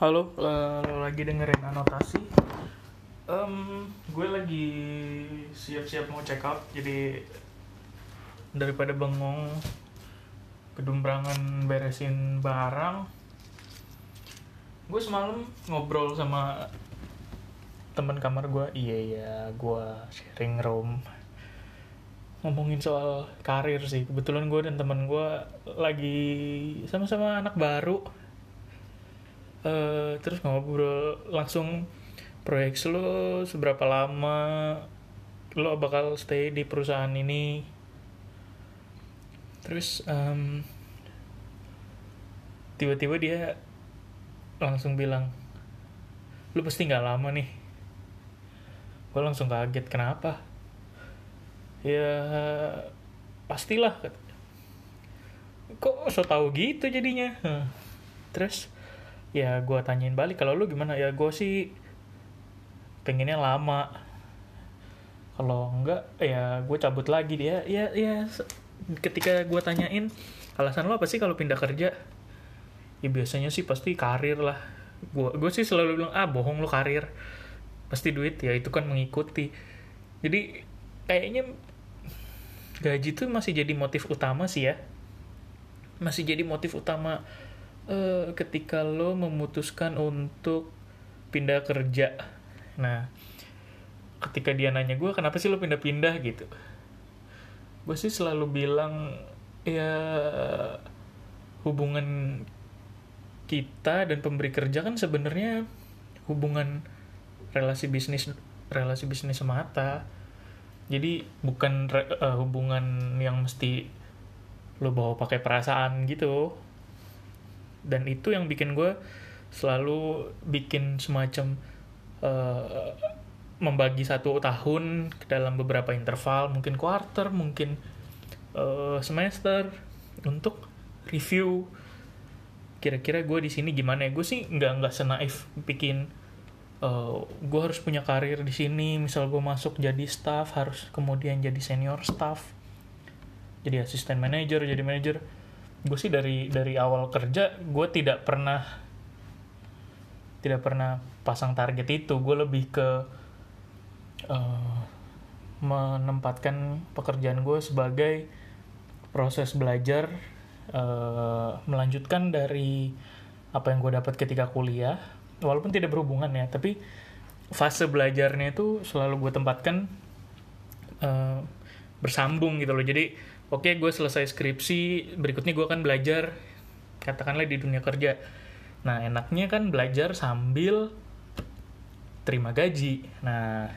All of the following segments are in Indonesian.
Halo, eh, lo lagi dengerin anotasi. Em, gue lagi siap-siap mau check out, jadi daripada bengong kedumbrangan beresin barang, gue semalam ngobrol sama teman kamar gue. Iya iya, gue sharing room ngomongin soal karir sih. Kebetulan gue dan teman gue lagi sama-sama anak baru eh terus ngobrol langsung proyek lo seberapa lama? Lo bakal stay di perusahaan ini? Terus em, tiba-tiba dia langsung bilang lu pasti nggak lama nih. Gue langsung kaget kenapa? Ya pastilah kok so tau gitu jadinya? Terus ya gue tanyain balik kalau lu gimana? Ya gue sih pengennya lama. Kalau enggak ya gue cabut lagi. Dia ya ya se- ketika gue tanyain alasan lo apa sih kalau pindah kerja? Ya biasanya sih pasti karir lah. Gue gue sih selalu bilang ah bohong lo karir. Pasti duit ya itu kan mengikuti. Jadi kayaknya gaji tuh masih jadi motif utama sih ya. Masih jadi motif utama eh, ketika lo memutuskan untuk pindah kerja. Nah, ketika dia nanya gue kenapa sih lo pindah-pindah gitu, gue sih selalu bilang ya hubungan kita dan pemberi kerja kan sebenarnya hubungan relasi bisnis relasi bisnis semata. Jadi bukan re- eh, hubungan yang mesti lo bawa pakai perasaan gitu dan itu yang bikin gue selalu bikin semacam eh, membagi satu tahun ke dalam beberapa interval. Mungkin quarter mungkin eh, semester untuk review kira-kira gue di sini gimana. Ya gue sih nggak nggak senaif bikin eh, gue harus punya karir di sini. Misal gue masuk jadi staff harus kemudian jadi senior staff jadi asisten manajer jadi manajer gue sih dari dari awal kerja gue tidak pernah tidak pernah pasang target itu. Gue lebih ke eh, menempatkan pekerjaan gue sebagai proses belajar eh, melanjutkan dari apa yang gue dapat ketika kuliah. Walaupun tidak berhubungan ya tapi fase belajarnya itu selalu gue tempatkan eh, bersambung gitu loh. Jadi oke gue selesai skripsi berikutnya gue akan belajar katakanlah di dunia kerja. Nah enaknya kan belajar sambil terima gaji. Nah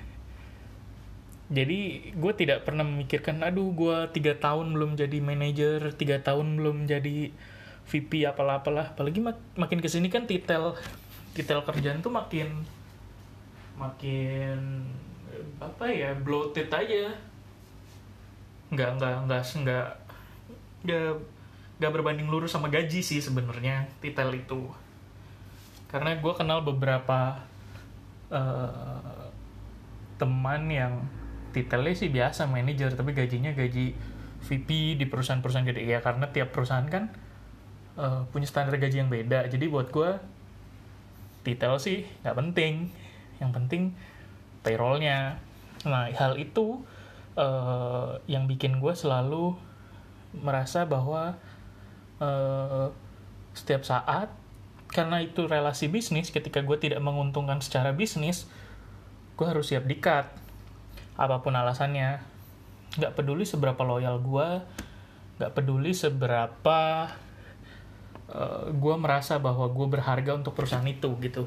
jadi gue tidak pernah memikirkan aduh gue tiga tahun belum jadi manajer tiga tahun belum jadi VP apalah apalah apalagi mak- makin ke sini kan titel titel kerjaan tuh makin makin eh, apa ya bloated aja nggak nggak nggak nggak nggak berbanding lurus sama gaji sih sebenarnya titel itu. Karena gue kenal beberapa eh, teman yang titelnya sih biasa manajer tapi gajinya gaji VP di perusahaan-perusahaan gede. Ya karena tiap perusahaan kan eh, punya standar gaji yang beda. Jadi buat gue titel sih nggak penting. Yang penting payrollnya. Nah hal itu eh, yang bikin gue selalu merasa bahwa eh, setiap saat karena itu relasi bisnis ketika gue tidak menguntungkan secara bisnis gue harus siap dikat apa pun alasannya. Nggak peduli seberapa loyal gue nggak peduli seberapa gue merasa bahwa gue berharga untuk perusahaan itu gitu.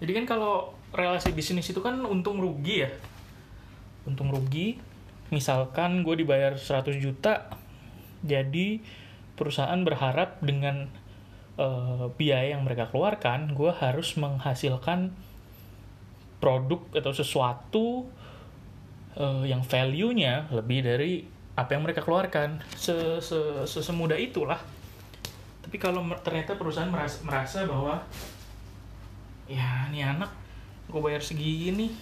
Jadi kan kalau relasi bisnis itu kan untung rugi ya. Untung rugi misalkan gue dibayar 100 juta jadi perusahaan berharap dengan eh, biaya yang mereka keluarkan gue harus menghasilkan produk atau sesuatu eh, yang value-nya lebih dari apa yang mereka keluarkan. Se, se, sesemudah itulah. Tapi kalau ternyata perusahaan merasa, merasa bahwa ya ini anak gue bayar segini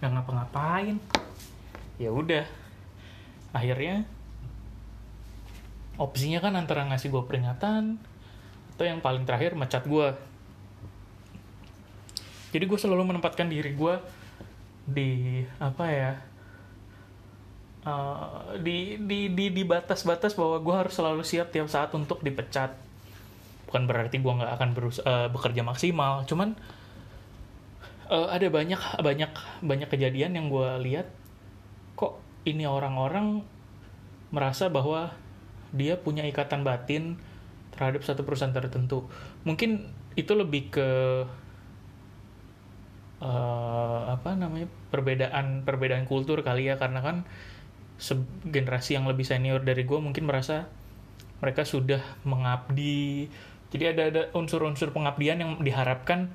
nggak ngapa-ngapain ya udah. Akhirnya opsinya kan antara ngasih gue peringatan atau yang paling terakhir mecat gue jadi gue selalu menempatkan diri gue di apa ya uh, di di di di batas-batas bahwa gue harus selalu siap tiap saat untuk dipecat. Bukan berarti gue nggak akan berus uh, bekerja maksimal cuman uh, ada banyak banyak banyak kejadian yang gue lihat ini orang-orang merasa bahwa dia punya ikatan batin terhadap satu perusahaan tertentu. Mungkin itu lebih ke uh, apa namanya perbedaan perbedaan kultur kali ya. Karena kan generasi yang lebih senior dari gue mungkin merasa mereka sudah mengabdi. Jadi ada ada unsur-unsur pengabdian yang diharapkan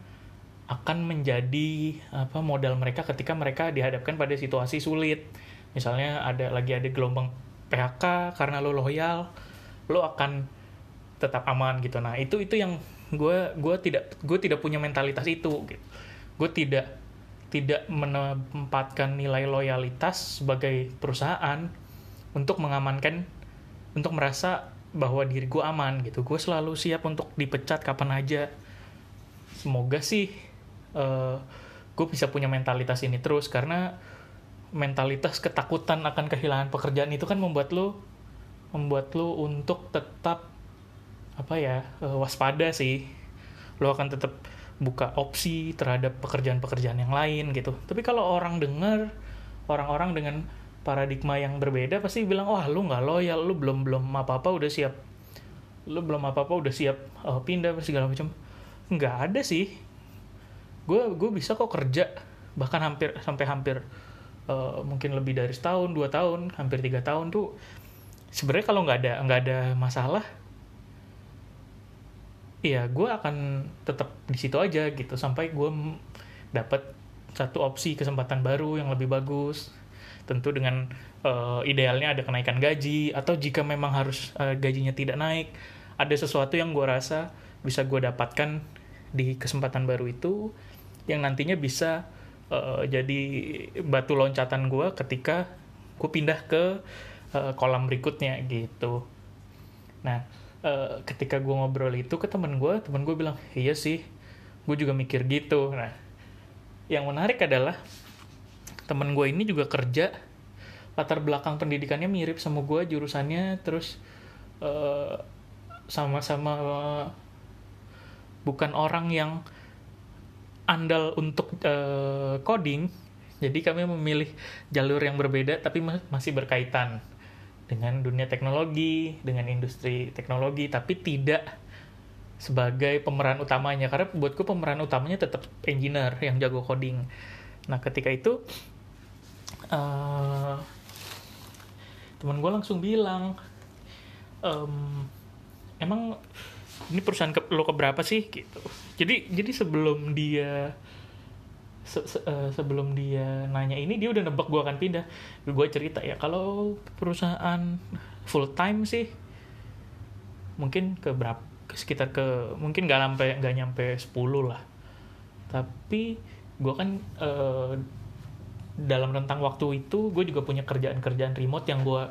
akan menjadi apa modal mereka ketika mereka dihadapkan pada situasi sulit misalnya ada lagi ada gelombang PHK karena lo loyal lo akan tetap aman gitu. Nah itu itu yang gue gue tidak gue tidak punya mentalitas itu gitu. Gue tidak tidak menempatkan nilai loyalitas sebagai perusahaan untuk mengamankan untuk merasa bahwa diri gue aman gitu. Gue selalu siap untuk dipecat kapan aja. Semoga sih uh, eh, gue bisa punya mentalitas ini terus karena mentalitas ketakutan akan kehilangan pekerjaan itu kan membuat lo membuat lo untuk tetap apa ya uh, waspada sih lo akan tetap buka opsi terhadap pekerjaan-pekerjaan yang lain gitu. Tapi kalau orang dengar orang-orang dengan paradigma yang berbeda pasti bilang wah lu nggak loyal, lu belum belum apa apa udah siap, lu belum apa apa udah siap uh, pindah segala macam. Nggak ada sih. Gue gue bisa kok kerja bahkan hampir sampai hampir uh, mungkin lebih dari setahun dua tahun hampir tiga tahun tuh sebenarnya kalau nggak ada nggak ada masalah Iya, gue akan tetap di situ aja gitu sampai gue dapat satu opsi kesempatan baru yang lebih bagus. Tentu dengan uh, idealnya ada kenaikan gaji atau jika memang harus uh, gajinya tidak naik, ada sesuatu yang gue rasa bisa gue dapatkan di kesempatan baru itu yang nantinya bisa uh, jadi batu loncatan gue ketika gue pindah ke uh, kolam berikutnya gitu. Nah, uh, ketika gue ngobrol itu ke temen gue temen gue bilang iya sih gue juga mikir gitu nah yang menarik adalah temen gue ini juga kerja latar belakang pendidikannya mirip sama gue jurusannya terus sama-sama uh, bukan orang yang andal untuk uh, coding jadi kami memilih jalur yang berbeda tapi masih berkaitan dengan dunia teknologi, dengan industri teknologi, tapi tidak sebagai pemeran utamanya. Karena buatku pemeran utamanya tetap engineer yang jago coding. Nah, ketika itu uh, teman gue langsung bilang, ehm, emang ini perusahaan ke, lo keberapa sih? Gitu. Jadi jadi sebelum dia se -se uh, sebelum dia nanya ini dia udah nebak gue akan pindah. Gue cerita ya kalau perusahaan full time sih mungkin ke berapa sekitar ke mungkin nggak sampai nggak nyampe 10 lah. Tapi gue kan uh, dalam rentang waktu itu gue juga punya kerjaan-kerjaan remote yang gue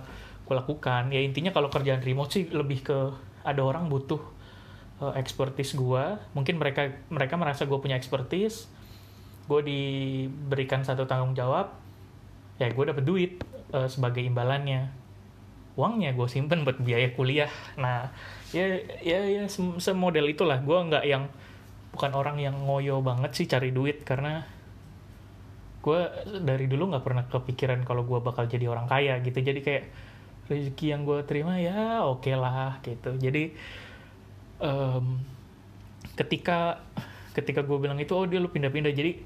lakukan. Ya intinya kalau kerjaan remote sih lebih ke ada orang butuh uh, expertise gue mungkin mereka mereka merasa gue punya expertise. Gue diberikan satu tanggung jawab. Ya gue dapet duit uh, sebagai imbalannya. Uangnya gue simpen buat biaya kuliah. Nah ya ya ya semodel itulah. Gue nggak yang bukan orang yang ngoyo banget sih cari duit karena gue dari dulu nggak pernah kepikiran kalau gue bakal jadi orang kaya gitu. Jadi kayak rezeki yang gue terima ya oke okay lah gitu. Jadi um, ketika ketika gue bilang itu oh dia lu pindah-pindah. Jadi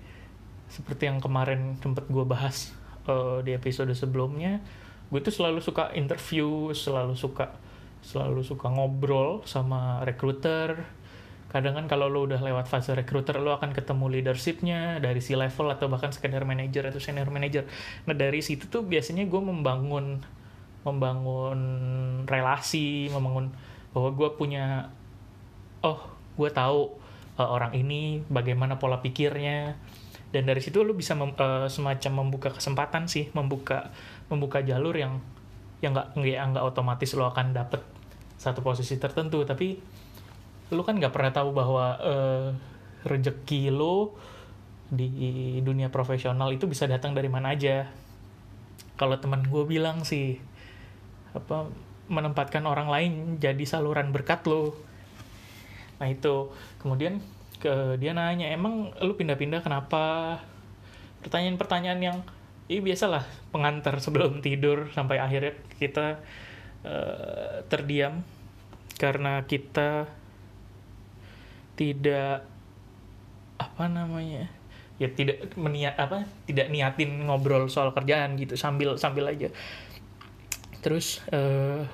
seperti yang kemarin tempat gue bahas uh, di episode sebelumnya gue tuh selalu suka interview selalu suka selalu suka ngobrol sama recruiter. Kadang kan kalau lo udah lewat fase recruiter lo akan ketemu leadershipnya dari si level atau bahkan sekedar manager atau senior manager. Nah dari situ tuh biasanya gue membangun membangun relasi membangun bahwa gue punya oh gue tahu uh, orang ini bagaimana pola pikirnya. Dan dari situ lu bisa mem, uh, semacam membuka kesempatan sih membuka membuka jalur yang yang nggak nggak otomatis lo akan dapet satu posisi tertentu. Tapi lu kan nggak pernah tahu bahwa uh, rejeki lo di dunia profesional itu bisa datang dari mana aja. Kalau teman gue bilang sih apa menempatkan orang lain jadi saluran berkat lo nah itu. Kemudian ke dia nanya emang lu pindah-pindah kenapa? Pertanyaan-pertanyaan yang ini biasalah pengantar sebelum tidur sampai akhirnya kita uh, terdiam karena kita tidak apa namanya ya tidak meniat apa tidak niatin ngobrol soal kerjaan gitu sambil sambil aja. Terus uh,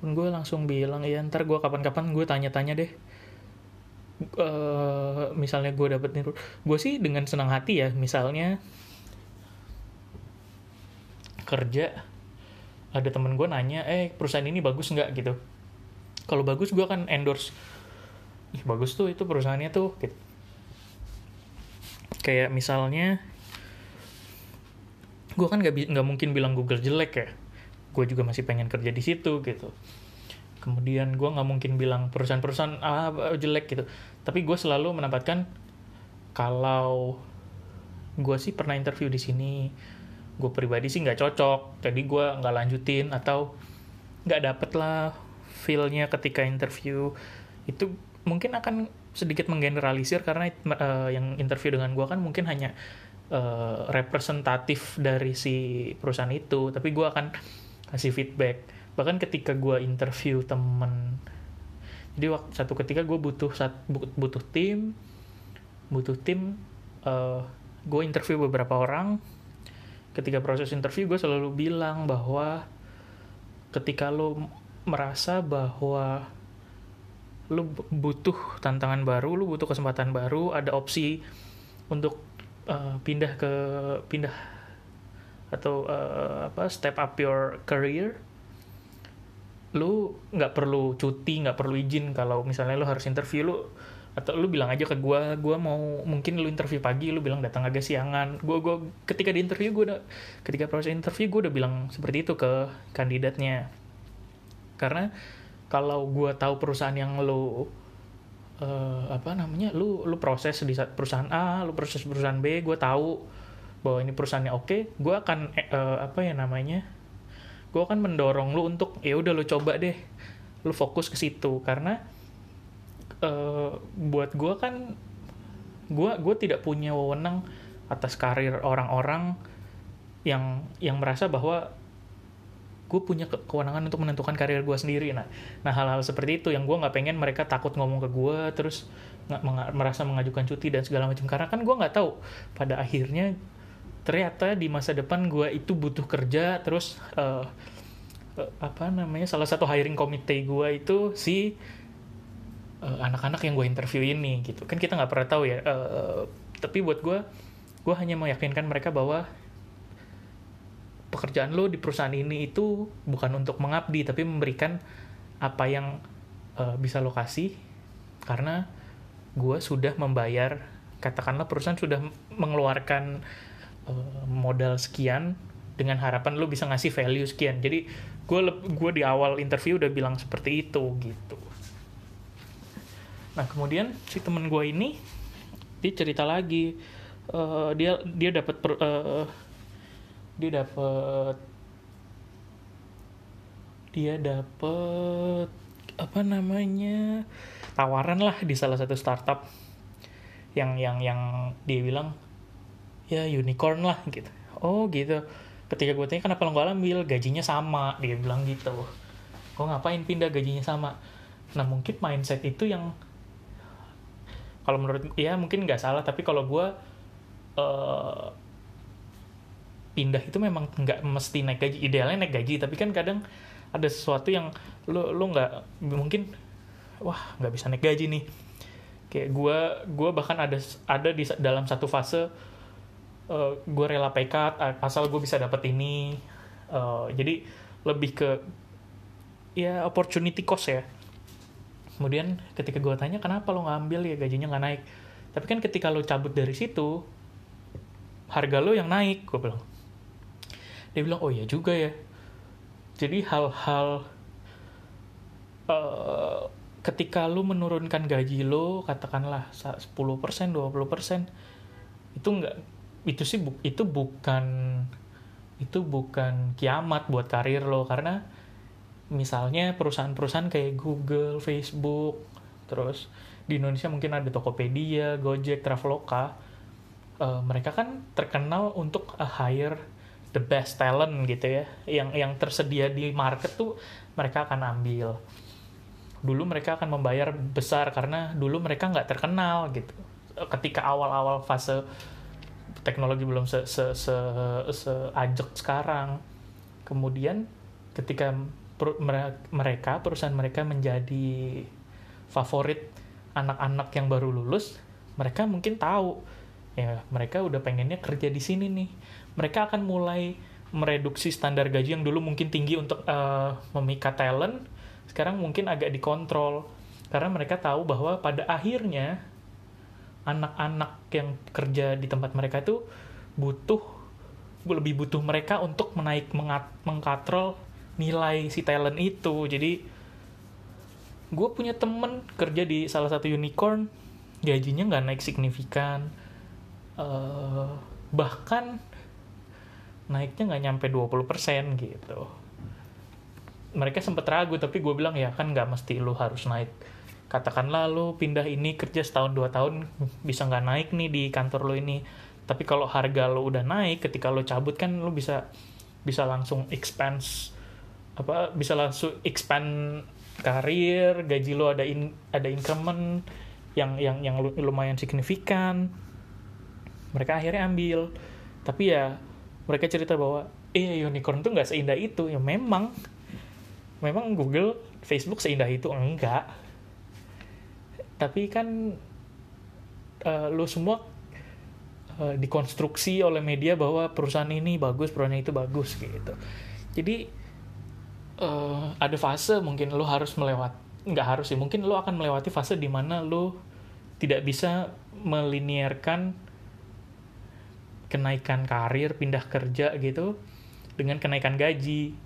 gue langsung bilang ya ntar gue kapan-kapan gue tanya-tanya deh uh, misalnya gue dapet nih gue sih dengan senang hati ya misalnya kerja ada temen gue nanya eh perusahaan ini bagus nggak? Gitu. Kalau bagus gue akan endorse. Ih, bagus tuh itu perusahaannya tuh. Gitu. kayak misalnya gue kan nggak nggak mungkin bilang Google jelek ya gue juga masih pengen kerja di situ gitu kemudian gue nggak mungkin bilang perusahaan-perusahaan ah jelek gitu. Tapi gue selalu menempatkan kalau gue sih pernah interview di sini gue pribadi sih nggak cocok. Jadi gue nggak lanjutin atau nggak dapet lah feelnya ketika interview. Itu mungkin akan sedikit menggeneralisir karena uh, yang interview dengan gue kan mungkin hanya uh, representatif dari si perusahaan itu. Tapi gue akan kasih feedback bahkan ketika gue interview temen jadi waktu satu ketika gue butuh butuh tim butuh tim uh, gue interview beberapa orang. Ketika proses interview gue selalu bilang bahwa ketika lo merasa bahwa lo butuh tantangan baru, lo butuh kesempatan baru, ada opsi untuk uh, pindah ke pindah atau uh, apa step up your career, lo nggak perlu cuti, nggak perlu izin kalau misalnya lo harus interview lo atau lu bilang aja ke gue gue mau mungkin lu interview pagi lu bilang datang agak siangan. Gue gue ketika di interview gue udah ketika proses interview gue udah bilang seperti itu ke kandidatnya. Karena kalau gue tahu perusahaan yang lu uh, apa namanya lu lu proses di perusahaan A lu proses perusahaan B gue tahu bahwa ini perusahaannya oke gue akan uh, apa ya namanya gue akan mendorong lu untuk ya udah lu coba deh lu fokus ke situ. Karena uh, buat gue kan gue gue tidak punya wewenang atas karir orang-orang yang yang merasa bahwa gue punya ke kewenangan untuk menentukan karir gue sendiri. Nah nah hal-hal seperti itu yang gue nggak pengen mereka takut ngomong ke gue terus nggak merasa mengajukan cuti dan segala macam. Karena kan gue nggak tahu pada akhirnya ternyata di masa depan gue itu butuh kerja terus uh, uh, apa namanya salah satu hiring committee gue itu si uh, anak-anak yang gue interview ini gitu. Kan kita nggak pernah tahu ya uh, tapi buat gue gue hanya meyakinkan mereka bahwa pekerjaan lo di perusahaan ini itu bukan untuk mengabdi tapi memberikan apa yang uh, bisa lo kasih karena gue sudah membayar katakanlah perusahaan sudah mengeluarkan uh, modal sekian dengan harapan lo bisa ngasih value sekian. Jadi gue gue di awal interview udah bilang seperti itu gitu. Nah kemudian si temen gue ini dia cerita lagi uh, dia dia dapat uh, dia dapat dia dapat apa namanya tawaran lah di salah satu startup yang yang yang dia bilang ya unicorn lah gitu. Oh gitu. Ketika gue tanya kenapa lo gak ambil? Gajinya sama dia bilang gitu. Gue ngapain pindah gajinya sama? Nah mungkin mindset itu yang kalau menurut ya mungkin nggak salah tapi kalau gue uh, pindah itu memang nggak mesti naik gaji. Idealnya naik gaji tapi kan kadang ada sesuatu yang lo lo nggak mungkin wah nggak bisa naik gaji nih. Kayak gue gue bahkan ada ada di dalam satu fase uh, eh, gue rela pekat asal gue bisa dapat ini. Uh, jadi lebih ke ya opportunity cost ya. Kemudian ketika gue tanya kenapa lo ngambil? Ya gajinya nggak naik. Tapi kan ketika lo cabut dari situ harga lo yang naik gue bilang. Dia bilang oh ya juga ya. Jadi hal-hal uh, ketika lo menurunkan gaji lo katakanlah 10% 20% itu nggak itu sih bu, itu bukan itu bukan kiamat buat karir lo karena misalnya perusahaan-perusahaan kayak Google, Facebook, terus di Indonesia mungkin ada Tokopedia, Gojek, Traveloka, uh, mereka kan terkenal untuk uh, hire the best talent gitu ya, yang yang tersedia di market tuh mereka akan ambil. Dulu mereka akan membayar besar karena dulu mereka nggak terkenal gitu. Ketika awal-awal fase teknologi belum se se se, se ajak sekarang, kemudian ketika mereka perusahaan mereka menjadi favorit anak-anak yang baru lulus mereka mungkin tahu ya mereka udah pengennya kerja di sini nih. Mereka akan mulai mereduksi standar gaji yang dulu mungkin tinggi untuk uh, memikat talent sekarang mungkin agak dikontrol. Karena mereka tahu bahwa pada akhirnya anak-anak yang kerja di tempat mereka itu butuh lebih butuh mereka untuk menaik mengkatrol nilai si talent itu. Jadi gue punya temen kerja di salah satu unicorn gajinya nggak naik signifikan uh, bahkan naiknya nggak nyampe 20% gitu. Mereka sempet ragu tapi gue bilang ya kan nggak mesti lu harus naik katakanlah lu pindah ini kerja setahun dua tahun bisa nggak naik nih di kantor lo ini? Tapi kalau harga lo udah naik ketika lo cabut kan lo bisa bisa langsung expense apa bisa langsung expand karir gaji lo ada in, ada increment yang yang yang lumayan signifikan. Mereka akhirnya ambil. Tapi ya mereka cerita bahwa eh unicorn tuh nggak seindah itu. Ya memang memang Google Facebook seindah itu enggak tapi kan uh, lo semua uh, dikonstruksi oleh media bahwa perusahaan ini bagus perusahaan itu bagus gitu. Jadi uh, ada fase mungkin lo harus melewat nggak harus sih mungkin lo akan melewati fase di mana lo tidak bisa melinearkan kenaikan karir pindah kerja gitu dengan kenaikan gaji.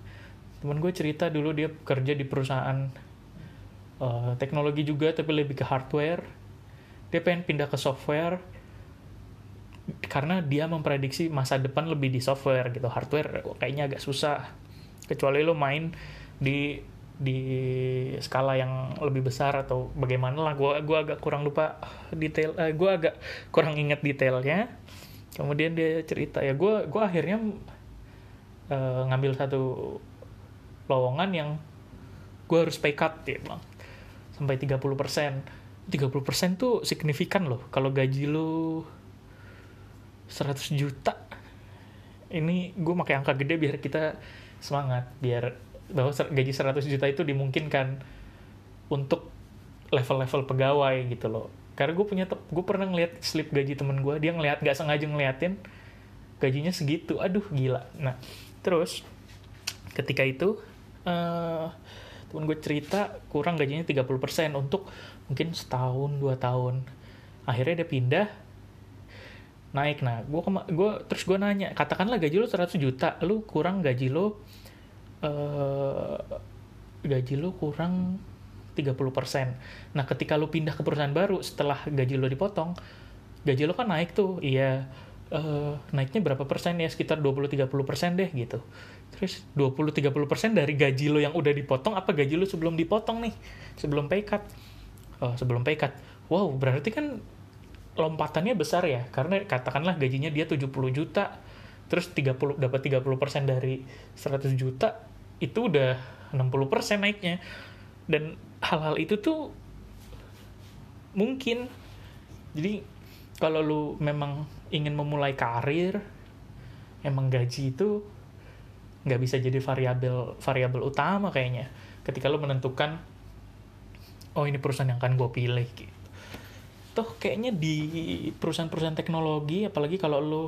Temen gue cerita dulu dia kerja di perusahaan uh, teknologi juga tapi lebih ke hardware. Dia pengen pindah ke software karena dia memprediksi masa depan lebih di software gitu. Hardware kayaknya agak susah kecuali lo main di di skala yang lebih besar atau bagaimana lah. Gue gua agak kurang lupa detail uh, eh, gue agak kurang inget detailnya. Kemudian dia cerita ya gue gue akhirnya uh, ngambil satu lowongan yang gue harus pay cut ya bang sampai 30% 30% tuh signifikan loh. Kalau gaji lo 100 juta ini gue pakai angka gede biar kita semangat biar bahwa gaji 100 juta itu dimungkinkan untuk level-level pegawai gitu loh. Karena gue punya gue pernah ngeliat slip gaji temen gue dia ngeliat nggak sengaja ngeliatin gajinya segitu. Aduh gila. Nah terus ketika itu uh, temen gue cerita kurang gajinya 30% untuk mungkin setahun dua tahun akhirnya dia pindah naik nah gue gue terus gue nanya katakanlah gaji lo 100 juta lu kurang gaji lo uh, gaji lo kurang 30%. Nah, ketika lo pindah ke perusahaan baru setelah gaji lo dipotong, gaji lo kan naik tuh. Iya, uh, naiknya berapa persen ya? Sekitar 20-30% deh gitu. Terus 20-30% dari gaji lo yang udah dipotong apa gaji lo sebelum dipotong nih? Sebelum pay cut. Oh, sebelum pay cut. Wow, berarti kan lompatannya besar ya karena katakanlah gajinya dia 70 juta terus 30 dapat 30% dari 100 juta itu udah 60% naiknya dan hal-hal itu tuh mungkin jadi kalau lu memang ingin memulai karir emang gaji itu nggak bisa jadi variabel variabel utama kayaknya. Ketika lu menentukan oh ini perusahaan yang akan gue pilih gitu. Toh kayaknya di perusahaan-perusahaan teknologi apalagi kalau lo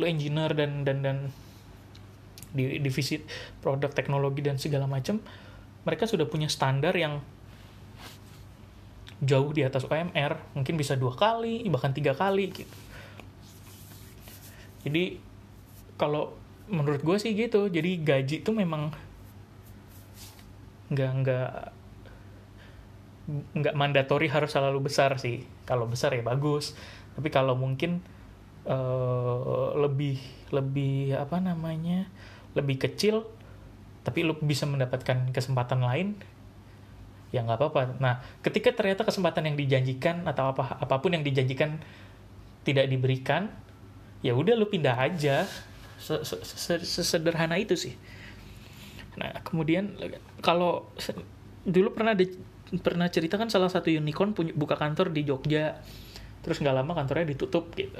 lo engineer dan dan dan di divisi produk teknologi dan segala macam mereka sudah punya standar yang jauh di atas UMR mungkin bisa dua kali bahkan tiga kali gitu. Jadi kalau menurut gue sih gitu. Jadi gaji itu memang nggak nggak nggak mandatori harus selalu besar sih. Kalau besar ya bagus. Tapi kalau mungkin uh, lebih lebih apa namanya lebih kecil tapi lu bisa mendapatkan kesempatan lain ya nggak apa-apa. Nah ketika ternyata kesempatan yang dijanjikan atau apa apa pun yang dijanjikan tidak diberikan ya udah lu pindah aja. Sesederhana itu sih. Nah kemudian kalau dulu pernah di, pernah ceritakan salah satu unicorn punya buka kantor di Jogja. Terus nggak lama kantornya ditutup gitu.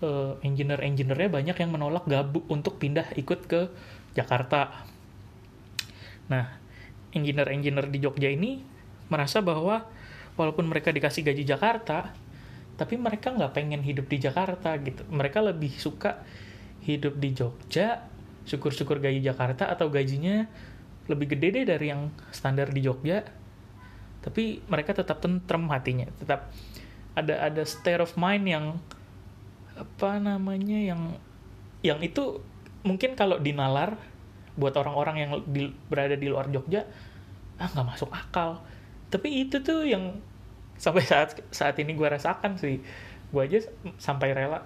Uh, engineer engineernya banyak yang menolak gabung untuk pindah ikut ke Jakarta. Nah engineer engineer di Jogja ini merasa bahwa walaupun mereka dikasih gaji Jakarta tapi mereka nggak pengen hidup di Jakarta gitu. Mereka lebih suka hidup di Jogja syukur-syukur gaji Jakarta atau gajinya lebih gede deh dari yang standar di Jogja. Tapi mereka tetap tentrem hatinya tetap ada ada state of mind yang apa namanya yang yang itu mungkin kalau dinalar buat orang-orang yang di, berada di luar Jogja ah nggak masuk akal. Tapi itu tuh yang sampai saat saat ini gue rasakan sih. Gue aja sampai rela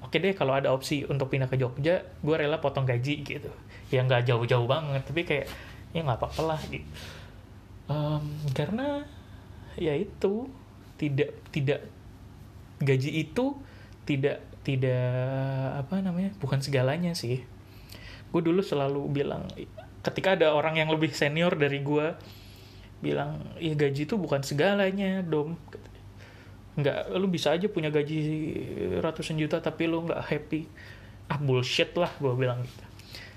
oke deh kalau ada opsi untuk pindah ke Jogja gue rela potong gaji gitu. Ya nggak jauh-jauh banget tapi kayak ya nggak apa-apa lah gitu. Um, karena ya itu tidak tidak gaji itu tidak tidak apa namanya bukan segalanya sih gue dulu selalu bilang ketika ada orang yang lebih senior dari gue bilang ya gaji itu bukan segalanya dom. Nggak lu bisa aja punya gaji ratusan juta tapi lu nggak happy. Ah bullshit lah gue bilang gitu.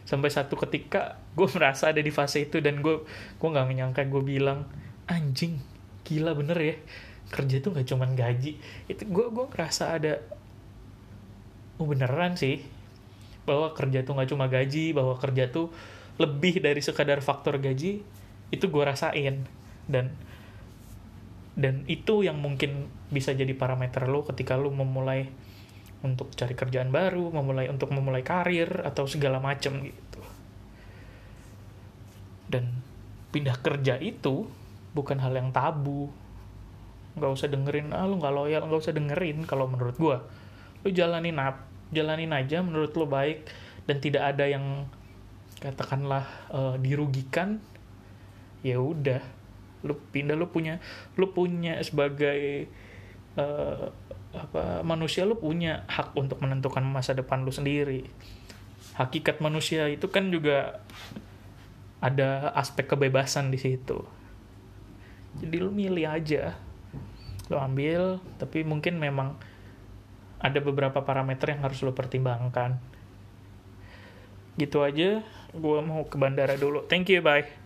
Sampai satu ketika gue merasa ada di fase itu dan gue gue nggak menyangka gue bilang anjing gila bener ya kerja tuh nggak cuman gaji. Itu gue gue ngerasa ada oh beneran sih bahwa kerja tuh nggak cuma gaji bahwa kerja tuh lebih dari sekadar faktor gaji itu gue rasain dan dan itu yang mungkin bisa jadi parameter lo ketika lo memulai untuk cari kerjaan baru, memulai untuk memulai karir atau segala macam gitu. Dan pindah kerja itu bukan hal yang tabu. Nggak usah dengerin, ah lu nggak loyal, nggak usah dengerin kalau menurut gue. Lu jalanin ap, jalanin aja menurut lo baik dan tidak ada yang katakanlah uh, dirugikan. Ya udah, lu pindah lu punya lu punya sebagai uh, apa manusia lu punya hak untuk menentukan masa depan lu sendiri. Hakikat manusia itu kan juga ada aspek kebebasan di situ. Jadi lu milih aja. Lu ambil tapi mungkin memang ada beberapa parameter yang harus lu pertimbangkan. Gitu aja gue mau ke bandara dulu. Thank you bye